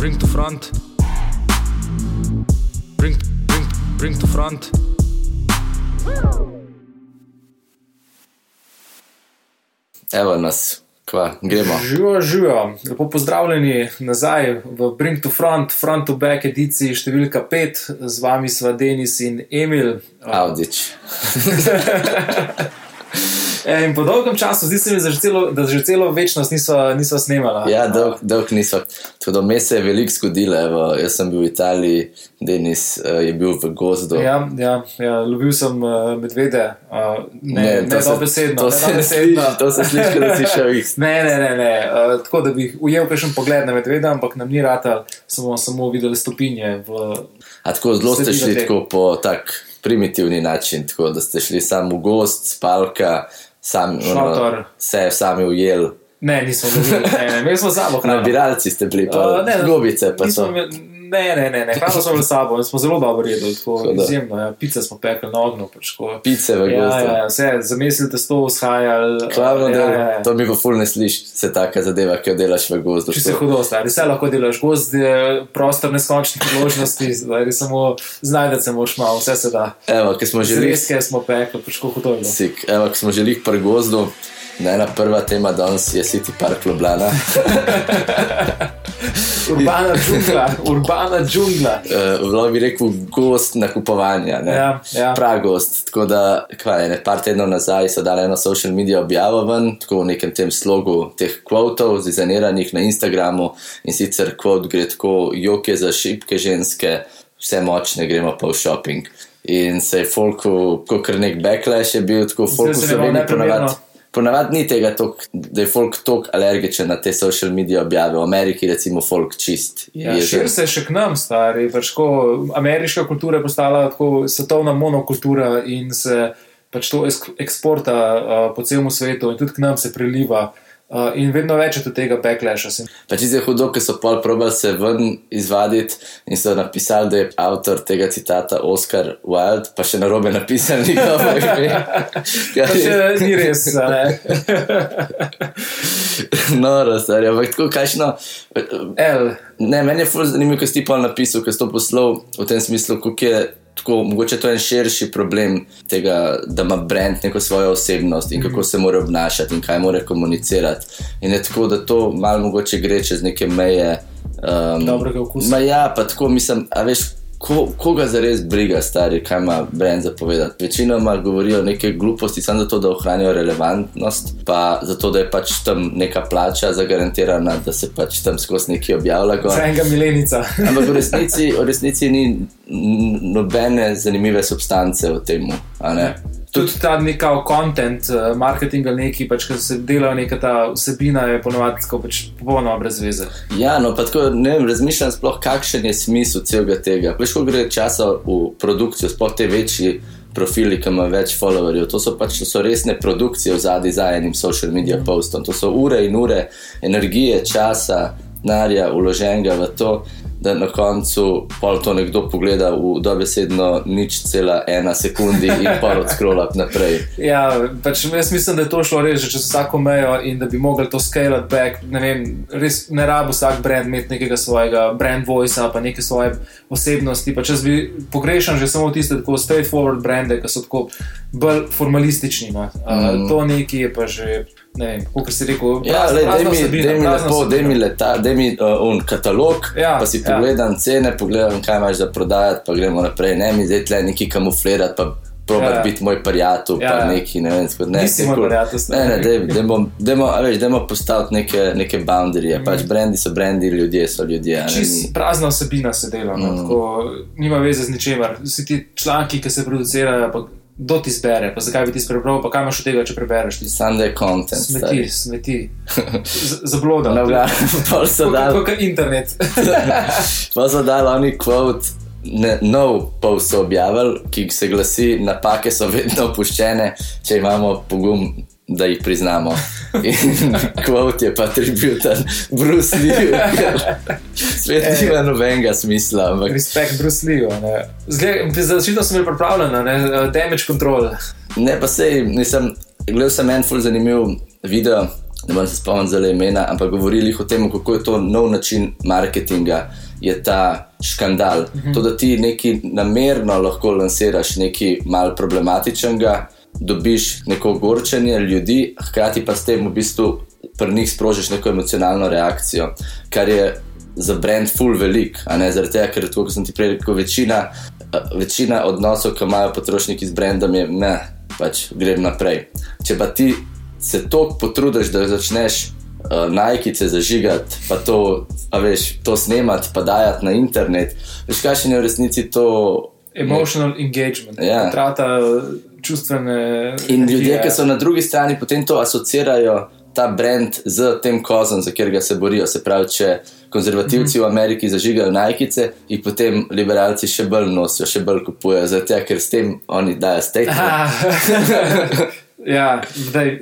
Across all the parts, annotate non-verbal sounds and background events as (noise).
bring to front. Bring, bring, bring to front. Evo nas, kva, gremo. Živijo, živijo. Lepo pozdravljeni nazaj v Bring to Front, Front to Back ediciji številka 5. Z vami sva Denis in Emil. Avdič. (laughs) E, in po dolgem času, zdi se mi, da že celo, da že celo večnost nisva, nisva snemala. Ja, dolg, dolg. Tako da me se je veliko zgodilo. Evo, jaz sem bil v Italiji, Denis uh, je bil v gozdu. Ja, ja, ja lovil sem uh, medvede, uh, ne, ne, ne dobesedno. To se sliši, to se sliši, da si šel iz. Ne, ne, ne, ne. Uh, tako da bi ujel kakšen pogled na medveda, ampak nam ni rata, samo, samo videli stopinje. V, A tako zelo ste šli tako po tak primitivni način, tako da ste šli samo v gost, spalka, sam, Šotor. se sami ujel. ne, nismo videli, ne, ne, imeli smo sabo hrano. Nabiralci ste bili, Uh, pa ne, gobice pa so. imeli- Ne, ne, ne, ne. hrano smo s sabo in smo zelo dobro jedli, tako izjemno. Ja. Pice smo pekli na ognju. Pač, tako. Pice v ja, gozdu. ja, ja, vse, zamislite, to vzhajali. Glavno, ja, da ja, ja. to mi pa ful ne sliši, se taka zadeva, ki jo delaš v gozdu. Če se hudo stari, vse lahko delaš, gozd je prostor neskončnih priložnosti, zdaj samo znajdete se moš malo, vse se da. Evo, ki smo želeli, Zreske smo pekli, pač kako hudo je. sik, evo, ki smo želeli pri gozdu, ena prva tema danes je City Park Ljubljana. Urbana džungla, urbana džungla. (laughs) Uh, Vlada bi rekel gost nakupovanja, ne? Ja, ja. prav gost. Tako da, kaj, ne, par tednov nazaj so dali eno social media objavo ven, tako v nekem tem slogu teh kvotov, zizaniranih na Instagramu in sicer kvot gre tako, joke za šibke ženske, vse močne, gremo pa v shopping. In se je folku, kot kar nek backlash je bil, tako folku se v da malo Sloveniji neprimerno. ponavadi. Ponavadi ni tega, tok, da je folk tako alergičen na te social media objave. V Ameriki, recimo, folk čist. Ja, jezen. širi se še k nam, stari. Pač ko ameriška kultura je postala tako svetovna monokultura in se pač to eksporta uh, po celem svetu in tudi k nam se priliva. Uh, in vedno več je tega backlasha. Pa če je hudo, ker so pol probali se ven izvaditi in so napisali, da je avtor tega citata Oscar Wilde, pa še na robe napisali (laughs) njegovo ime. Pa še ni res. a ne. (laughs) no, razstarja, ampak tako kažno. El, Ne, meni je ful zanimivo, ker si ti pol napisal, ker si to poslal v tem smislu, kako je. Tako, mogoče to je en širši problem tega, da ima brand neko svojo osebnost in kako se mora obnašati in kaj mora komunicirati. In je tako, da to malo mogoče gre čez neke meje. Um, Dobrega okusa. Ma ja, pa tako mislim, a veš, ko, koga zares briga, stari, kaj ima brand zapovedati. Večinoma govorijo neke gluposti samo zato, da ohranijo relevantnost, pa zato, da je pač tam neka plača zagarantirana, da se pač tam skozi neki objavlja. gor. za enega milenica. (laughs) Ampak v resnici, v resnici ni nobene zanimive substance v tem. Tudi ta neka content, uh, marketing ali neki, pač, ki se dela neka ta vsebina, je ponovadi pač popolnoma brez veze. Ja, no, pa tako ne vem, razmišljam sploh, kakšen je smisel celega tega. Veš, ko gre časa v produkcijo, sploh te večji profili, ki imajo več followerjev. To so pač so resne produkcije v zadnji za enim social media postom. To so ure in ure energije, časa, denarja, uloženega v to. Da na koncu pol to nekdo pogleda v dobesedno nič cela ena sekundi in pa (laughs) odskrolati naprej. Ja, pač jaz mislim, da je to šlo res čez vsako mejo in da bi mogli to scale back. Ne, vem, res ne rabi vsak brand imeti nekega svojega brand voice ali pa neke svoje osebnosti. Pač jaz bi pogrešal že samo tiste tako straightforward brande, ki so tako bolj formalistični. No. Mm. To neki je pa že. Ne vem, kot si rekel, Ja, prazna- daj prazna mi, vsebina, daj mi lepo, daj mi leta, daj mi uh, un katalog, Ja, pa si ja. pogledam cene, pogledam, kaj imaš za prodajati, pa gremo naprej. Ne mi zdaj tle neki kamuflirati, pa probat Ja, ja. biti moj prijatelj, Ja, pa ja. neki, ne vem, tako ne. Nisi moj prijatelj, Ne, ne, daj, dajmo, dajmo, a veš, dajmo postaviti neke, neke boundarije. Pač brendi so brendi, ljudje so ljudje. Čist prazna vsebina se dela, no, mm. tako, nima veze z ničemer. Vsi ti članki, ki se producirajo, pa kdo ti zbere, pa zakaj bi ti prebral, pa kaj imaš od tega, če prebereš ti Sunday content. smeti, smeti. (laughs) Z- Zabloda. No, glavno, pol (laughs) so dali. Kot internet. (laughs) Pa so dali oni kvot, ne, nov post so objavili, ki se glasi: napake so vedno opuščene, če imamo pogum, da jih priznamo. (laughs) Kvot je pa tributan Bruce Lee, (laughs) svet nima nobenega smisla. Ampak Respekt Bruce Lee. Za začetno sem bil pripravljen, ne, damage control. ne, pa sej, nisem, gledal sem en ful zanimiv video. ne morem se spomniti za imena, ampak govorili o tem, kako je to nov način marketinga, je ta škandal. Mhm. To, da ti neki namerno lahko lansiraš nekaj mal problematičnega, dobiš neko ogorčenje ljudi, hkrati pa s tem v bistvu pri njih sprožiš neko emocionalno reakcijo, kar je za brand full velik, a ne zaradi tega, ker to, kot sem ti prej rekel, večina, večina odnosov, ki imajo potrošniki z brandom, je ne, pač grem naprej. Če pa ti se toliko potrudiš, da začneš uh, najkice zažigati, pa to, veš, to snemati, pa dajati na internet, veš, kaj še ne v resnici to. Emotional ne, engagement, ja. trata čustvene. In ljudje, ki so na drugi strani, potem to asocirajo ta brand z tem kozom, za katerega se borijo. Se pravi, če konzervativci mm -hmm. v Ameriki zažigajo najkice, jih potem liberalci še bolj nosijo, še bolj kupujejo, zato ker s tem oni dajo stekle. (laughs) ja, zdaj.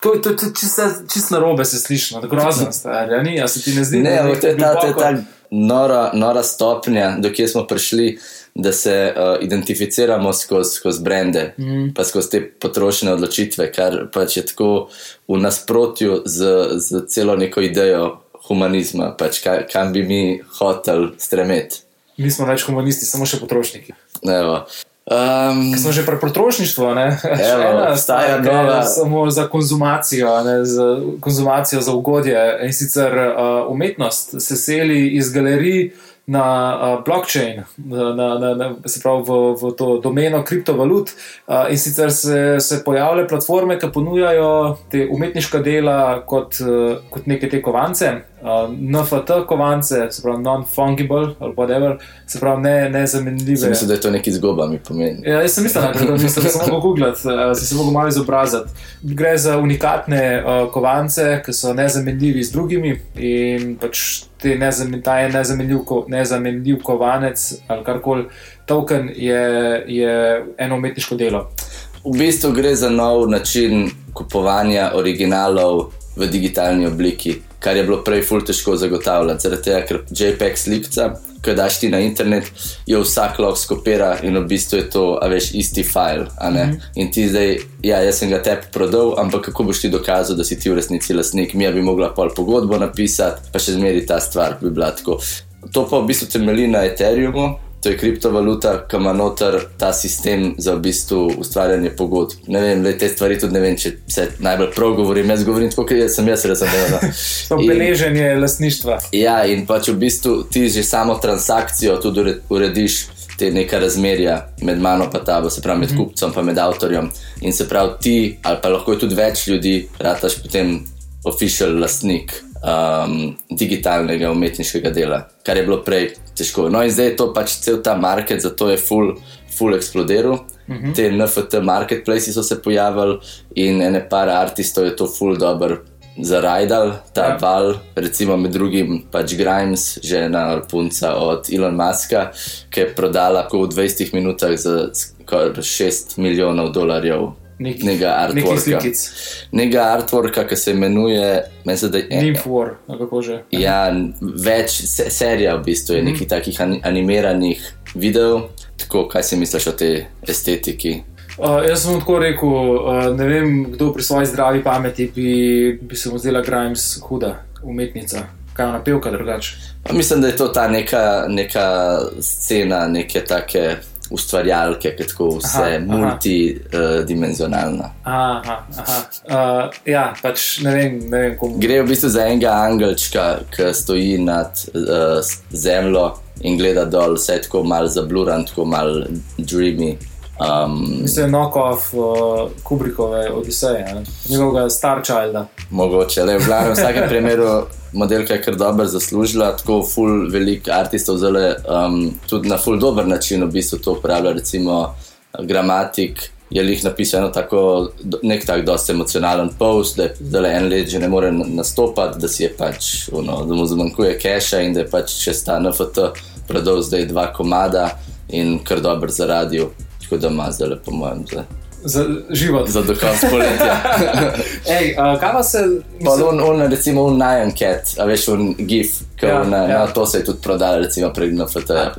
To je čisto čist na robe, se sliši, no, grozno stvar. Ni, a se ti ne zdi, ne, je to ta, ta, ta nora, nora stopnja, do kje smo prišli da se uh, identificiramo skozi skoz brende, mm. pa skozi te potrošne odločitve, kar pač je tako v nasprotju z, z celo neko idejo humanizma, pač kaj, kam bi mi hoteli stremeti. Mi smo več humanisti, samo še potrošniki. Um, smo že pri potrošništvu, ne (laughs) staja nova. Samo za konzumacijo, ne, za konzumacijo, za ugodje. In sicer uh, umetnost se seli iz galerij na uh, blockchain, na, na, na, se pravi v, v to domeno kriptovalut. Uh, in sicer se, se pojavljajo platforme, ki ponujajo te umetniška dela kot, uh, kot neke te kovance, uh, NFT kovance, se pravi non-fungible ali whatever, se pravi ne, nezamenljive. Mislim, da je to nekaj zgoba, mi pomeni. Ja, jaz sem mislil, da nisem se lahko googlati, uh, si se lahko malo izobraziti. Gre za unikatne uh, kovance, ki so nezamenljivi z drugimi in pač nezamenljiv, ta je nezamenljiv, nezamenljiv kovanec ali karkoli, token je, je eno umetniško delo. V bistvu gre za nov način kupovanja originalov v digitalni obliki, kar je bilo prej ful težko zagotavljati. Zaradi tega, ker JPEG slikca, ki daš ti na internet, jo vsak lahko skopira in v bistvu je to, a veš, isti file. Mm -hmm. In ti zdaj, ja, jaz sem ga tebi prodal, ampak kako boš ti dokazal, da si ti v resnici lasnik, mi bi mogla pol pogodbo napisati, pa še zmeri ta stvar bi bila tako. To pa v bistvu temelji na Ethereumu, to je kriptovaluta, ki ima noter ta sistem za v bistvu ustvarjanje pogodb. Ne vem, le te stvari tudi ne vem, če se najbolj prav govorim. Jaz govorim tako, kot sem jaz razumel. (laughs) To je beleženje lastništva. Ja, in pač v bistvu ti že samo transakcijo tudi urediš. Te neka razmerja med mano in tabo, se pravi med mhm. kupcem in avtorjem. In se pravi ti, ali pa lahko tudi več ljudi, rataš potem oficial lastnik um, digitalnega umetniškega dela, kar je bilo prej težko. No, in zdaj je to pač cel ta market, zato je full, full explodiral. Uh mhm. -huh. Te NFT marketplaces so se pojavili in ene par artistov je to full dobro zarajdal, ta ja. val, recimo med drugim pač Grimes, žena punca od Elon Muska, ki je prodala v 20 minutah za 6 milijonov dolarjev nekega artworka. Nekega artworka, ki se imenuje Nymph kako že. Ja, več se, serija v bistvu je mm -hmm. nekih takih animiranih videov. Tako, kaj si misliš o tej estetiki? Uh, jaz sem tako rekel, uh, ne vem, kdo pri svoji zdravi pameti bi, bi se mu zdela Grimes huda umetnica. Kaj ona pevka drugače? Mislim, da je to ta neka, neka scena, neke take ustvarjalke, ki tako vse multidimenzionalno. Uh, ja, pač ne vem, ne vem komu. Gre v bistvu za enega angelčka, ki stoji nad uh, zemljo in gleda dol, vse tako malo zabluran, tako malo dreamy. Um, Mislim, da je nokov uh, Kubrikove Odiseje, njegovega Star Childa. Mogoče, le v glavnem, v vsakem primeru modelka je kar dobro zaslužila, tako ful veliko artistov zelo um, tudi na ful dober način v bistvu to uporablja, recimo gramatik. Je jih napisano tako, nek tak dosti emocionalen post, da zdaj en let že ne more nastopati, da si je pač, uno, da mu zmanjkuje keša in da je pač čez ta NFT prodal zdaj dva komada in kar dober zaradi, tako da ima zdaj, po mojem, zdaj za život. Za dokaz poletja. (laughs) Ej, uh, kaj pa se. Mislim... On, on, recimo, un Nyan Cat, a veš, un GIF, ki ja, na, ja. na to se je tudi prodal, recimo, prek NFT-ja.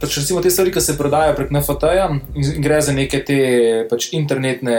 Pač, recimo, te stvari, ki se prodajajo prek NFT-ja, in gre za neke te pač, internetne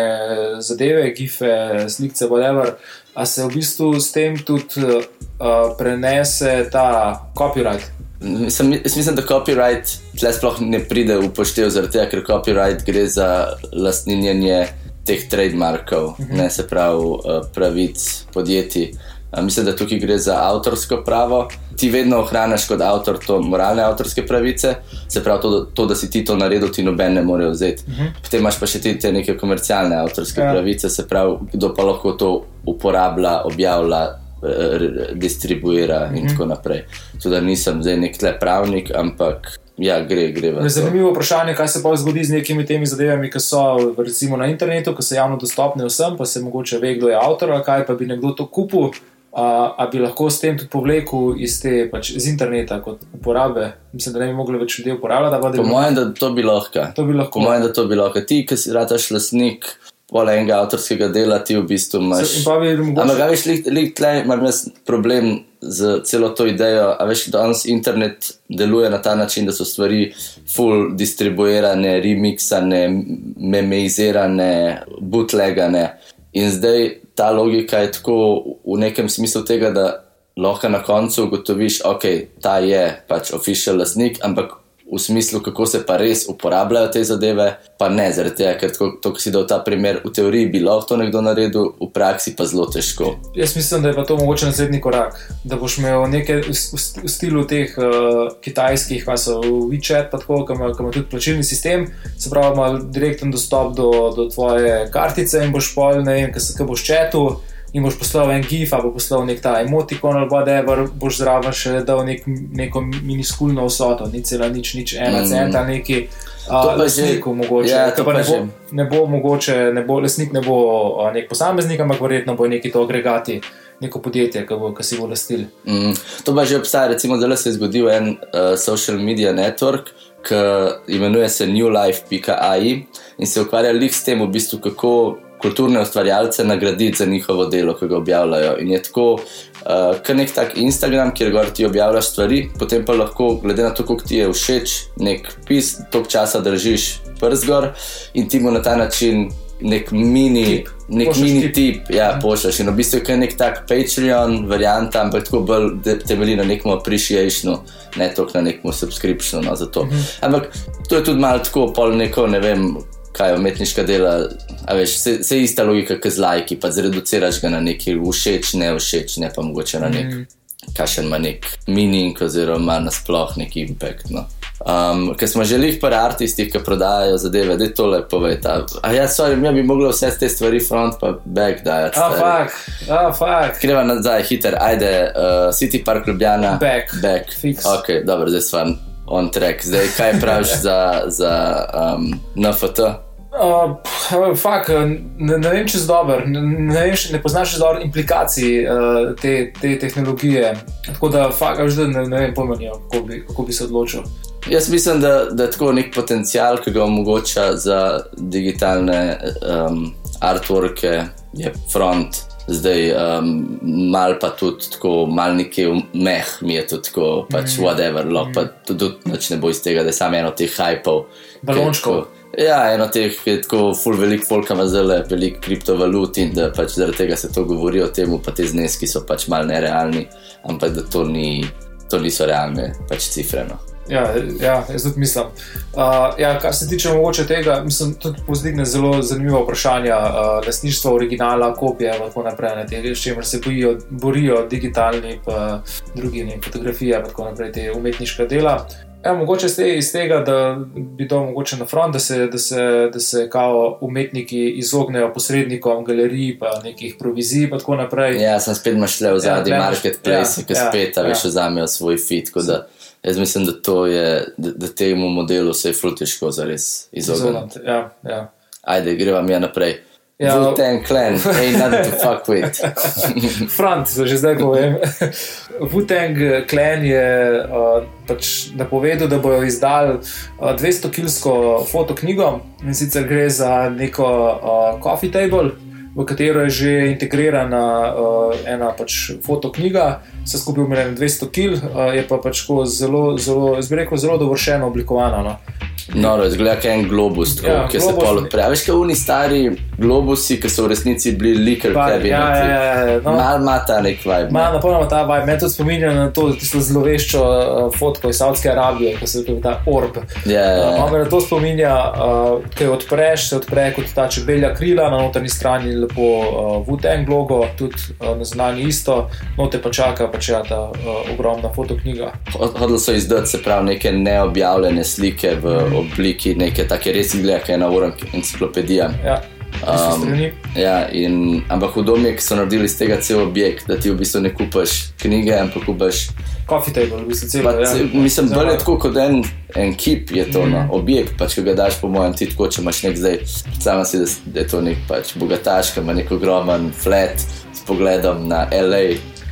zadeve, GIF-e, slike, whatever. a se v bistvu s tem tudi uh, prenese ta copyright. Mislim, jaz mislim, da copyright tle sploh ne pride v poštev, zaradi tega, ker copyright gre za lastninjenje teh trademarkov, uh -huh. ne se pravi uh, pravic podjetij. Uh, mislim, da tukaj gre za avtorsko pravo. Ti vedno ohraniš kot avtor to moralne avtorske pravice, se pravi to, to da si ti to naredil, ti noben ne more vzeti. Uh -huh. Potem imaš pa še ti te neke komercialne avtorske ja. pravice, se pravi, kdo pa lahko to uporablja, objavlja distribuira in mm -hmm. tako naprej. Tudi nisem zdaj nek tle pravnik, ampak ja, gre, gre. Zanimivo vprašanje, kaj se pa zgodi z nekimi temi zadevami, ki so recimo na internetu, ki so javno dostopne vsem, pa se mogoče ve, kdo je avtor, kaj pa bi nekdo to kupil. Ali bi lahko s tem tudi povlekel iz, te, pač, iz interneta kot uporabe? Mislim, da ne bi mogli več ljudi uporabljati. Po mojem, da to bi lahko. To bi lahko. Po mojem, da to bi lahko. Ti, ki si rataš lasnik pol enega avtorskega dela, ti v bistvu imaš. Ampak, veš, lik tle imam jaz problem z celo to idejo. A veš, danes internet deluje na ta način, da so stvari full distribuirane, remixane, memeizirane, bootlegane. In zdaj ta logika je tako v nekem smislu tega, da lahko na koncu ugotoviš, ok, ta je pač official lasnik, ampak v smislu, kako se pa res uporabljajo te zadeve, pa ne, zaradi tega, ker to, to, ki si dal ta primer, v teoriji bi lahko to nekdo naredil, v praksi pa zelo težko. Jaz mislim, da je pa to mogoče naslednji korak. Da boš imel nekaj v, v, v stilu teh uh, kitajskih, pa so WeChat, pa tako, ki ima tudi plačilni sistem, se pravi, ima direkten dostop do, do tvoje kartice in boš pol, ne vem, kaj se boš četu in boš poslal en GIF, ali poslal nek ta emotikon ali whatever, boš zraven še dal nek, neko miniskulno vsoto, ni cela nič, nič ena mm. centa, neki. Lesnik, mogoče. Ja, to pa ne bo, ne bo mogoče, ne bo, lesnik ne bo a, nek posameznik, ampak verjetno bo neki to agregati, neko podjetje, ki, bo, ki si bo lastil. Mm, to pa že obstaja, recimo, da se je zgodil en uh, social media network, ki imenuje se newlife.ai in se ukvarja s tem, v bistvu, kako kulturne ustvarjalce nagraditi za njihovo delo, ki ga objavljajo. In je tako, uh, kot nek tak Instagram, kjer gor ti objavljaš stvari, potem pa lahko, glede na to, kako ti je všeč, nek pis, toliko časa držiš prst gor in ti mu na ta način. Nek mini, tip. nek pošaš mini tip, tip ja, pošljaš. In v bistvu je nek tak Patreon, varianta, ampak tako bolj temelji na nekem appreciationu, ne toliko na nekem subscriptionu. No, mhm. -huh. Ampak to je tudi malo tako, pol neko, ne vem, kaj umetniška dela. Veš, se, se ista logika, kot z lajki, pa zreduciraš ga na neki všeč, ne všeč, ne pa mogoče na nek, mm. kaj še ima nek mining, oziroma nasploh neki impact. No. Um, ker smo že lih par artistih, ki prodajajo zadeve, da je to lepo povedati. A ja, sorry, mi bi mogli vse te stvari front pa back dajati. Ah, fuck, ah, fuck. Greva nazaj, hiter, ajde, uh, City Park Ljubljana. Back. Back. Fix. Ok, dobro, zdaj smo on track. Zdaj, kaj praviš (laughs) za, za um, NFT? Uh, fak, ne, ne vem, če je dober, ne, ne, ne poznaš dobro implikacij uh, te, te tehnologije. Tako da, fak, že ne, ne vem, pojmenijo, kako, kako bi se odločil. Jaz mislim, da, da je tako nek potencial, ki ga omogoča za digitalne um, artworke, je front. Zdaj, um, mal pa tudi tako, mal nekje meh, mi je to tako, pač mm. whatever, mm. pa tudi, tudi ne bo iz tega, da je samo eno teh hypov. Balončkov. Ja, eno teh je tako, full velik folk ima zelo velik kriptovalut in da pač zaradi tega se to govori o tem, pa te zneski so pač mal nerealni, ampak da to, ni, to niso realne pač cifre. No. Ja, ja, jaz tudi mislim. Uh, ja, kar se tiče mogoče tega, mislim, tudi pozdigne zelo zanimivo vprašanje uh, lasništva, originala, kopije in tako naprej, ne, te, s čimer se bojijo, borijo digitalni in drugi ne, fotografije in tako naprej, te umetniška dela. Ja, mogoče ste iz tega, da bi to mogoče na front, da se, da se, da se kao umetniki izognejo posrednikom, galerij, pa nekih provizij, pa tako naprej. Ja, sem spet mašle v zadnji ja, marketplace, ja, ki ja, spet, ja, veš, vzamejo svoj fit. Jaz mislim, da, je, da, da temu modelu se je frutiško zares izogniti. Ja, ja. Ajde, greva mi naprej. Ja, Wu-Tang Clan, ain't nothing to fuck with. (laughs) Front, že zdaj povem. Wu-Tang Clan je uh, pač napovedal, da bodo izdali uh, 200-kilsko fotoknjigo in sicer gre za neko uh, coffee table. V katero je že integrirana uh, ena pač fotoknjiga, se skupaj umre 200 kg, uh, je pa pač zelo, zelo, zelo, zelo dovršeno oblikovana. No. No, izgleda kot en globus, tako, Ja, ki se pol odpre. A Veš, kot oni stari globusi, ki so v resnici bili liker Pa, ja, ja, ja, ja, no. Mal ima ta nek vibe. Ma, napolnoma ta vibe. Me to spominja na to tisto zloveščo uh, fotko iz Saudske Arabije, ki se je ta orb. Ja, ja, ja. Uh, malo me na to spominja, uh, ki jo odpreš, se odpre kot ta čebelja krila, na notranji strani lepo uh, Wu-Tang logo, tudi uh, na zunanji isto, note pa čaka pač ja, ta uh, ogromna fotoknjiga. Hod- Hodili so izdati se pravi neke neobjavljene slike v Mhm. Obliki neke take res izgleda, kot je ena ura enciklopedija. Ja, um. Ja, in, ampak hudo mi je, ker so naredili iz tega cel objekt, da ti v bistvu ne kupaš knjige, ampak kupaš. Coffee table, v bistvu Pa, celo. Ja. ce- mislim, bolj je tako kot en, en kip, je to Mhm. no, objekt, pač, ki ga daš, po mojem, ti tako, če imaš nek zdaj, predstavljam si, da, da je to nek pač, bogataš, ki ima nek ogromen flat s pogledom na LA.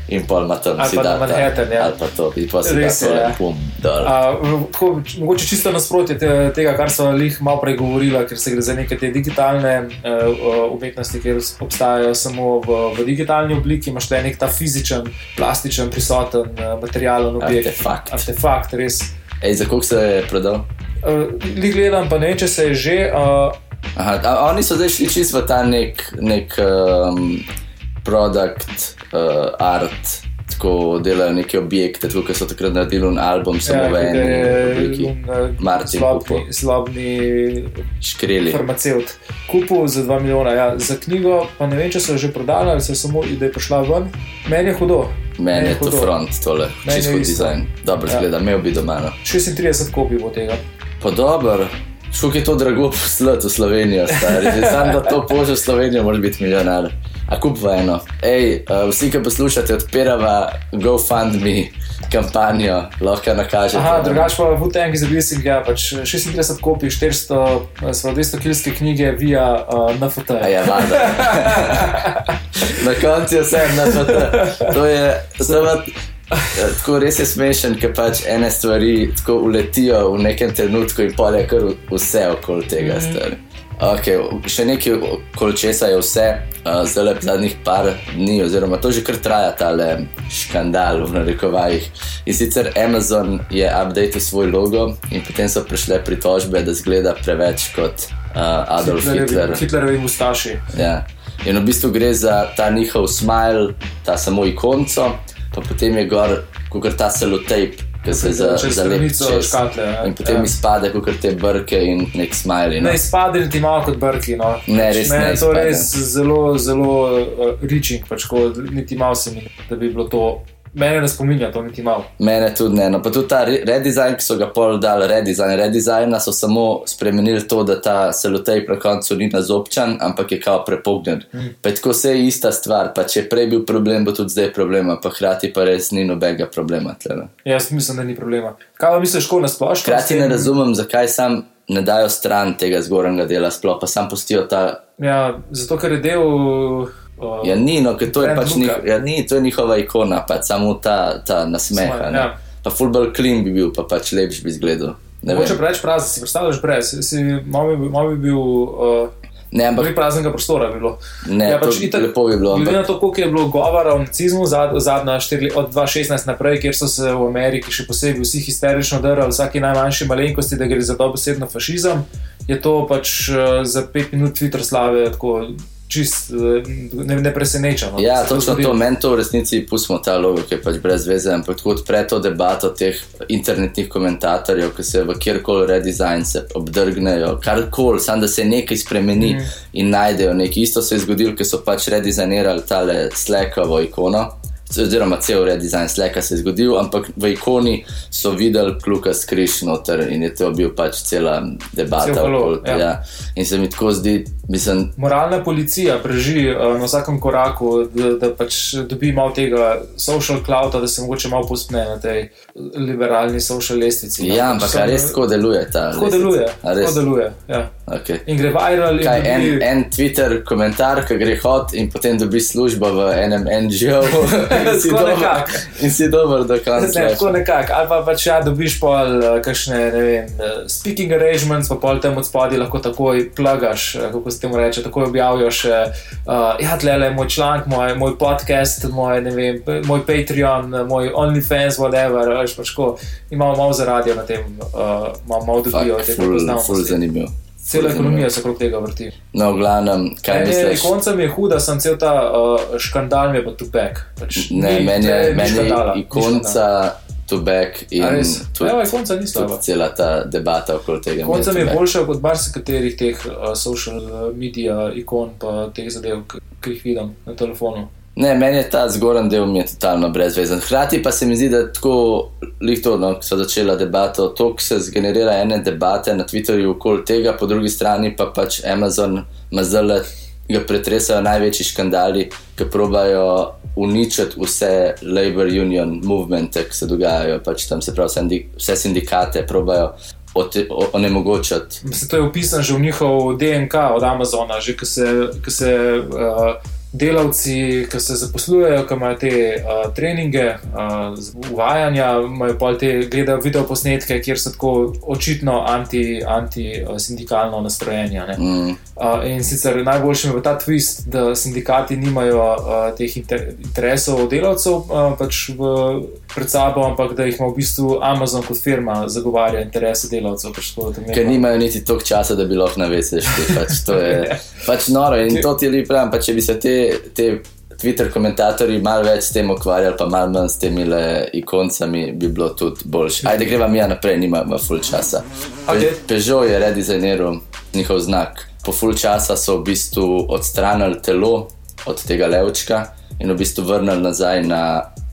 In pol ima tam si da ta- Manhattan, ja. Ali pa to, in pa si da Res je, to ja. pum. Uh, tako, mogoče čisto nasprotje te, tega, kar so jih malo prej govorila, ker se gre za neke te digitalne uh, umetnosti, ki obstajajo samo v, v digitalni obliki, imaš le nek ta fizičen, plastičen, prisoten, uh, materialen objekt. Artefakt. Artefakt, res. Ej, za koliko se je prodal? Uh, Li gledam, pa ne vem, če se je že. Uh, Aha, a, oni so zdaj šli čisto v ta nek, nek um, produkt, uh, art, tako delajo neke objekte, tako kot so takrat naredili un album, samo v ki ga eni je obliki. Martin slobni, kupil. slobni Škreli. farmacevt kupil za 2 milijona. Ja, za knjigo pa ne vem, če so jo že prodali ali so samo, da je prišla ven. Meni je hudo. Meni je to hudo. front, tole, Meni je čisto isto. dizajn. Dobro Ja. zgleda, imel bi doma. No. 36 kopij bo tega. Pa dobro. Školiko je to drago (laughs) poslati v Slovenijo, stari. Že sam da to pošlje v Slovenijo, moraš biti milijonar. A kup v eno. Ej, uh, vsi, ki poslušate, odpirava GoFundMe kampanjo, lahko nakažete. Aha, drugače pa Wu-Tang iz Releasing, ja, pač 36 kopij, 400, eh, svoje 200 kilske knjige via uh, NFT. A je vada. (laughs) Na koncu je vse na to. Je ja, Tako res je smešen, ker pač ene stvari tako uletijo v nekem trenutku in pol je kar vse okoli tega. Mm. Okay, še nekaj okoli česa je vse, uh, zdaj le zadnjih par dni, oziroma to že kar traja ta škandal v narekovajih. In sicer Amazon je updated svoj logo in potem so prišle pritožbe, da zgleda preveč kot uh, Adolf Hitler. Hitlerovi, mustaši. Ja. In v bistvu gre za ta njihov smile, ta samo ikonco, pa potem je gor, kot ta celotape, ki se za, stranico čez. škatle, ja. In potem Ja. izpade, kot te brke in nek smile. No. Ne izpade ti malo kot brki. No. Ne, res Mene ne je to izpade. res zelo, zelo uh, reaching, pač, ko niti malo se mi, ne, da bi bilo to. Mene ne spominja to niti malo. Mene tudi ne. No, pa tudi ta re- redesign, ki so ga pol dali, redesign. Redesigna so samo spremenili to, da ta celotape na koncu ni nazobčan, ampak je kao prepognjen. Mm. Pa je tako vse ista stvar. Pa če je prej bil problem, bo tudi zdaj problem, pa hkrati pa res ni nobenega problema. Tle, no. Jaz mislim, da ni problema. Kaj pa misliš, ko nasplošno? Hkrati ne razumem, zakaj sam ne dajo stran tega zgornjega dela, sploh pa sam pustijo ta. Ja, zato ker je del. Uh, Ja, ni, no, ker to je pač looka. njih, ja, ni, to je njihova ikona, pač samo ta, ta nasmeh. Ne. ja. Pa fullback clean bi bil, pa pač lepš bi izgledal. Vem. preveč prazen, si predstavljaš brez, si, malo, bi, malo bi bil. Uh, Ne, ampak Ampak praznega prostora bi bilo. Ne, to lepo bi bilo, Glede ampak- na to, koliko je bilo govora o nacizmu zad, zadnja štiri leta, od 2016 naprej, kjer so se v Ameriki še posebej vsi histerično drali vsaki najmanjši malenkosti, da gre za dobesedno fašizem, je to pač uh, za pet minut Twitter slave tako čist uh, ne, ne preseneča. No, Ja, točno zgodi. to, meni to v resnici pustimo ta logo, ki je pač brez veze, ampak tako odpre to debato teh internetnih komentatorjev, ki se v kjerkoli redesign se obdrgnejo, karkoli, samo da se nekaj spremeni mm. in najdejo nekaj. Isto se je zgodilo, ker so pač redesignirali tale Slackovo ikono. Oziroma, cel redesign Slacka se je zgodil, ampak v ikoni so videli kluka skriš noter in je to bil pač cela debata. Cel okoli- ja. ja. In se mi tako zdi, mislim, Moralna policija preži uh, na vsakem koraku, da, da pač dobi malo tega social clouda, da se mogoče malo pospne na tej liberalni social lestvici. no. ja, ampak a res tako deluje ta. Tako lestvica? deluje. Tako deluje ja. Okay. In gre viral. in Kaj, dobi- en, en Twitter komentar, ki gre hod in potem dobi službo v enem NGO. (laughs) (laughs) Tako nekako. In si dober do konca. Ne, tako nekako. Ali pa pač ja, dobiš pol uh, kakšne, ne vem, uh, speaking arrangements, pa pol tam od spodaj lahko takoj plagaš, uh, kako se temu reče, takoj objaviš. Uh, ja, tle je moj članek, moj, moj podcast, moj, ne vem, moj Patreon, moj OnlyFans, whatever. Veš, pač ko imamo malo za radio na tem, uh, malo, malo dobijo te Ful, ful prepoznavnosti. zanimiv. Cela ekonomija se okrog tega vrti. No, v glavnem, kaj Ne, misliš? konca mi je huda, sem cel ta uh, škandal mi je pa tupek. Pač, Ne, ni- meni je, ni meni ikonca, tubek in tudi, Evo, ikonca ni slaba. cela ta debata okoli tega. Konca mi je boljša kot marsikaterih teh uh, social uh, media ikon, pa teh zadev, ki jih vidim na telefonu. Ne, meni je ta zgoren del mi je totalno brezvezen. Hkrati pa se mi zdi, da tako lihto, no, ko so začela debato, to se zgenerira ene debate na Twitterju okoli tega, po drugi strani pa pač Amazon mazale ga pretresajo največji škandali, ki probajo uničiti vse labor union movemente, ki se dogajajo, pač tam se pravi sindi- vse sindikate probajo ote- o- onemogočiti. Mislim, to je upisano že v njihov DNK od Amazona, že ko se, ko se uh, delavci, ki se zaposlujejo, ki imajo te uh, treninge, uh, uvajanja, imajo pol te gledajo video posnetke, kjer so tako očitno anti-sindikalno anti, uh, sindikalno nastrojeni. a ne. Mm. Uh, in sicer najboljši je ta twist, da sindikati nimajo uh, teh inter interesov delavcev uh, pač v, pred sabo, ampak da jih ima v bistvu Amazon kot firma zagovarja interese delavcev. Pač tako, je Ker pa- nimajo niti toliko časa, da bi lahko na vece šli. Pač to je (laughs) pač noro in to ti lepo pravim. Pa če bi se te, te Twitter komentatorji malo več s tem ukvarjali, pa malo manj s temi le ikoncami, bi bilo tudi boljše. Ajde, greva mi ja naprej, nimamo full časa. Pe, Okej. Peugeot je redizajniral njihov znak. Po full časa so v bistvu odstranili telo od tega levčka in v bistvu vrnili nazaj na,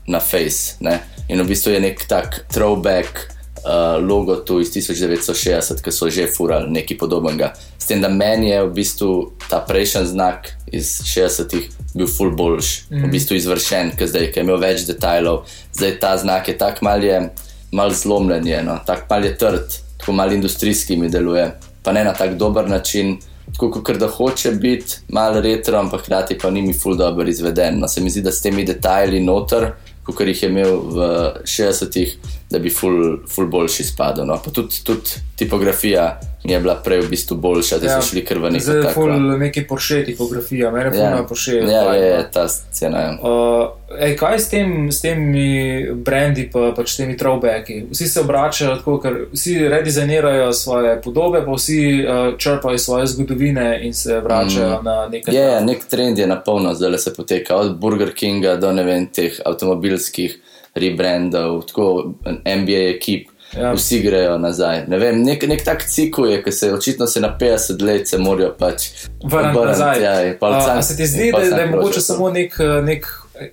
na face. Ne? In v bistvu je nek tak throwback uh, logo tu iz 1960, ki so že furali nekaj podobnega. S tem, da meni je v bistvu ta prejšnji znak iz 60-ih bil full boljš, mm. v bistvu izvršen, ker zdaj ker je imel več detajlov, zdaj ta znak je tak mal je. Mal zlomljen je, no? tako mal je trd, tako mal industrijski mi deluje, pa ne na tak dober način, tako kot da hoče biti mal retro, ampak hkrati pa ni mi full dobro izveden. No, se mi zdi, da s temi detajli noter, kot jih je imel v 60-ih, da bi full, full boljši spadal. No. Pa tudi, tudi tipografija mi je bila prej v bistvu boljša, da ja, so šli kar v neko Zdaj je ful neki Porsche tipografija, mene Ja, ful Porsche. ja, je, je ta scena. Ja. Uh, ej, kaj s, tem, s temi brendi, pa pač temi throwbacki? Vsi se obračajo tako, ker vsi redizajnirajo svoje podobe, pa vsi uh, črpajo svoje zgodovine in se vračajo mm. na nekaj. Je, je, nek trend je na polno zdaj se poteka, od Burger Kinga do ne vem, teh avtomobilskih rebrandov, tako NBA ekip. Ja. Vsi grejo nazaj. Ne vem, nek, nek tak cikl je, ki se očitno se na 50 let se morajo pač Vrniti nazaj. Ja, pol A, se ti zdi, da, da je mogoče samo nek, nek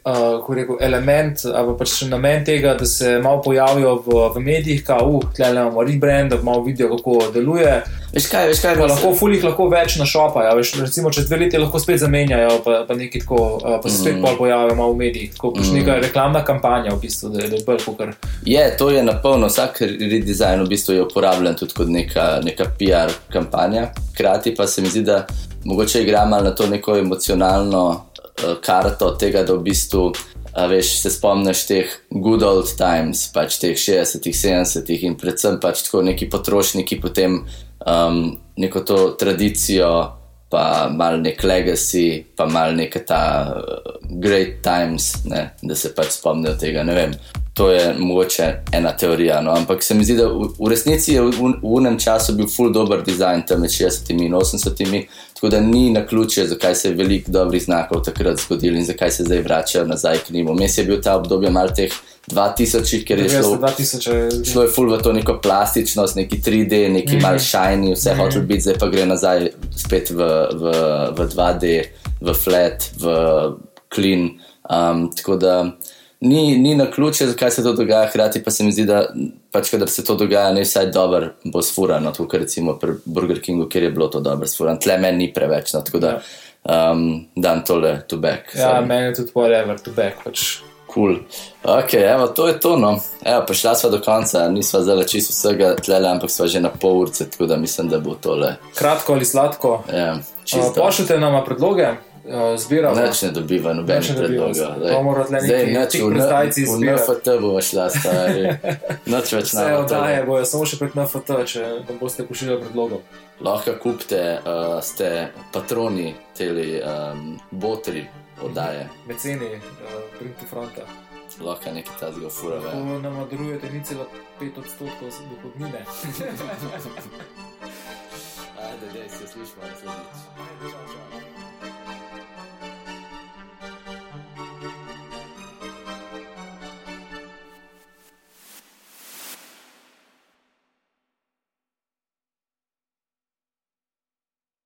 uh, rekel, element ali pa pač namen tega, da se malo pojavijo v, v medijih, kao, uh, tle imamo rebrand, da malo vidijo, kako deluje. Veš kaj, veš kaj, Pa lahko fulih lahko več našopajo. Veš, recimo, čez dve leti lahko spet zamenjajo, pa, pa nekaj tako, uh, pa se spet Mm. pol pojavijo malo v medijih. Tako pač neka reklamna kampanja, v bistvu, da, da je kot kar. Je, to je na polno, vsak redesign v bistvu je uporabljen tudi kot neka, neka PR kampanja. Hkrati pa se mi zdi, da mogoče igra malo na to neko emocionalno karto tega, da v bistvu. A veš, se spomniš teh good old times, pač teh 60-ih, 70-ih in predvsem pač tako neki potrošniki potem um, neko to tradicijo, pa mal nek legacy, pa mal neka ta uh, great times, ne, da se pač spomnijo tega. Ne vem, to je mogoče ena teorija. No, ampak se mi zdi, da v, v resnici je v, v, v unem času bil full dober dizajn tam med 60 in 80, tako da ni na ključe, zakaj se je veliko dobrih znakov takrat zgodilo in zakaj se zdaj vračajo nazaj k njim. Mes je bil ta obdobje mal teh 2000, ker je šlo 2000 je šlo je ful v to neko plastičnost, neki 3D, neki mm -hmm. mal shiny, vse mm -hmm. hotel biti, zdaj pa gre nazaj spet v, v, v 2D, v flat, v clean. Um, tako da ni, ni na ključe, zakaj se to dogaja, hkrati pa se mi zdi, da pač, kadar se to dogaja, ne vsaj dobro bo sfurano, tako kot recimo pri Burger Kingu, kjer je bilo to dobro sfurano. Tle meni ni preveč, no, tako da um, dan tole to back. Ja, sorry. meni je tudi whatever, to back. Pač. Cool. Ok, evo, to je to. No. Evo, prišla sva do konca, nisva zdaj čisto vsega tlele, ampak sva že na pol urce, tako da mislim, da bo tole. Kratko ali sladko. Ja, Uh. Pošljite nam predloge, uh, zbiramo. Nič ne dobiva, nobenih ne predlogov. zdaj. V izbirati. NFT bova šla, stari. (laughs) Nič več Vse ne oddaje bojo samo še prek NFT, če nam boste pošiljali predlogov. Lahko kupite, uh, ste patroni teli um, botri oddaje. Meceni, uh, Bring to Fronta. Lahko nekaj tazga fura. Ko ve. nam darujete 0,5 odstotkov z dohodnine. (laughs) (laughs) Ajde, dej, se slišimo naslednjič. Ajde, žal.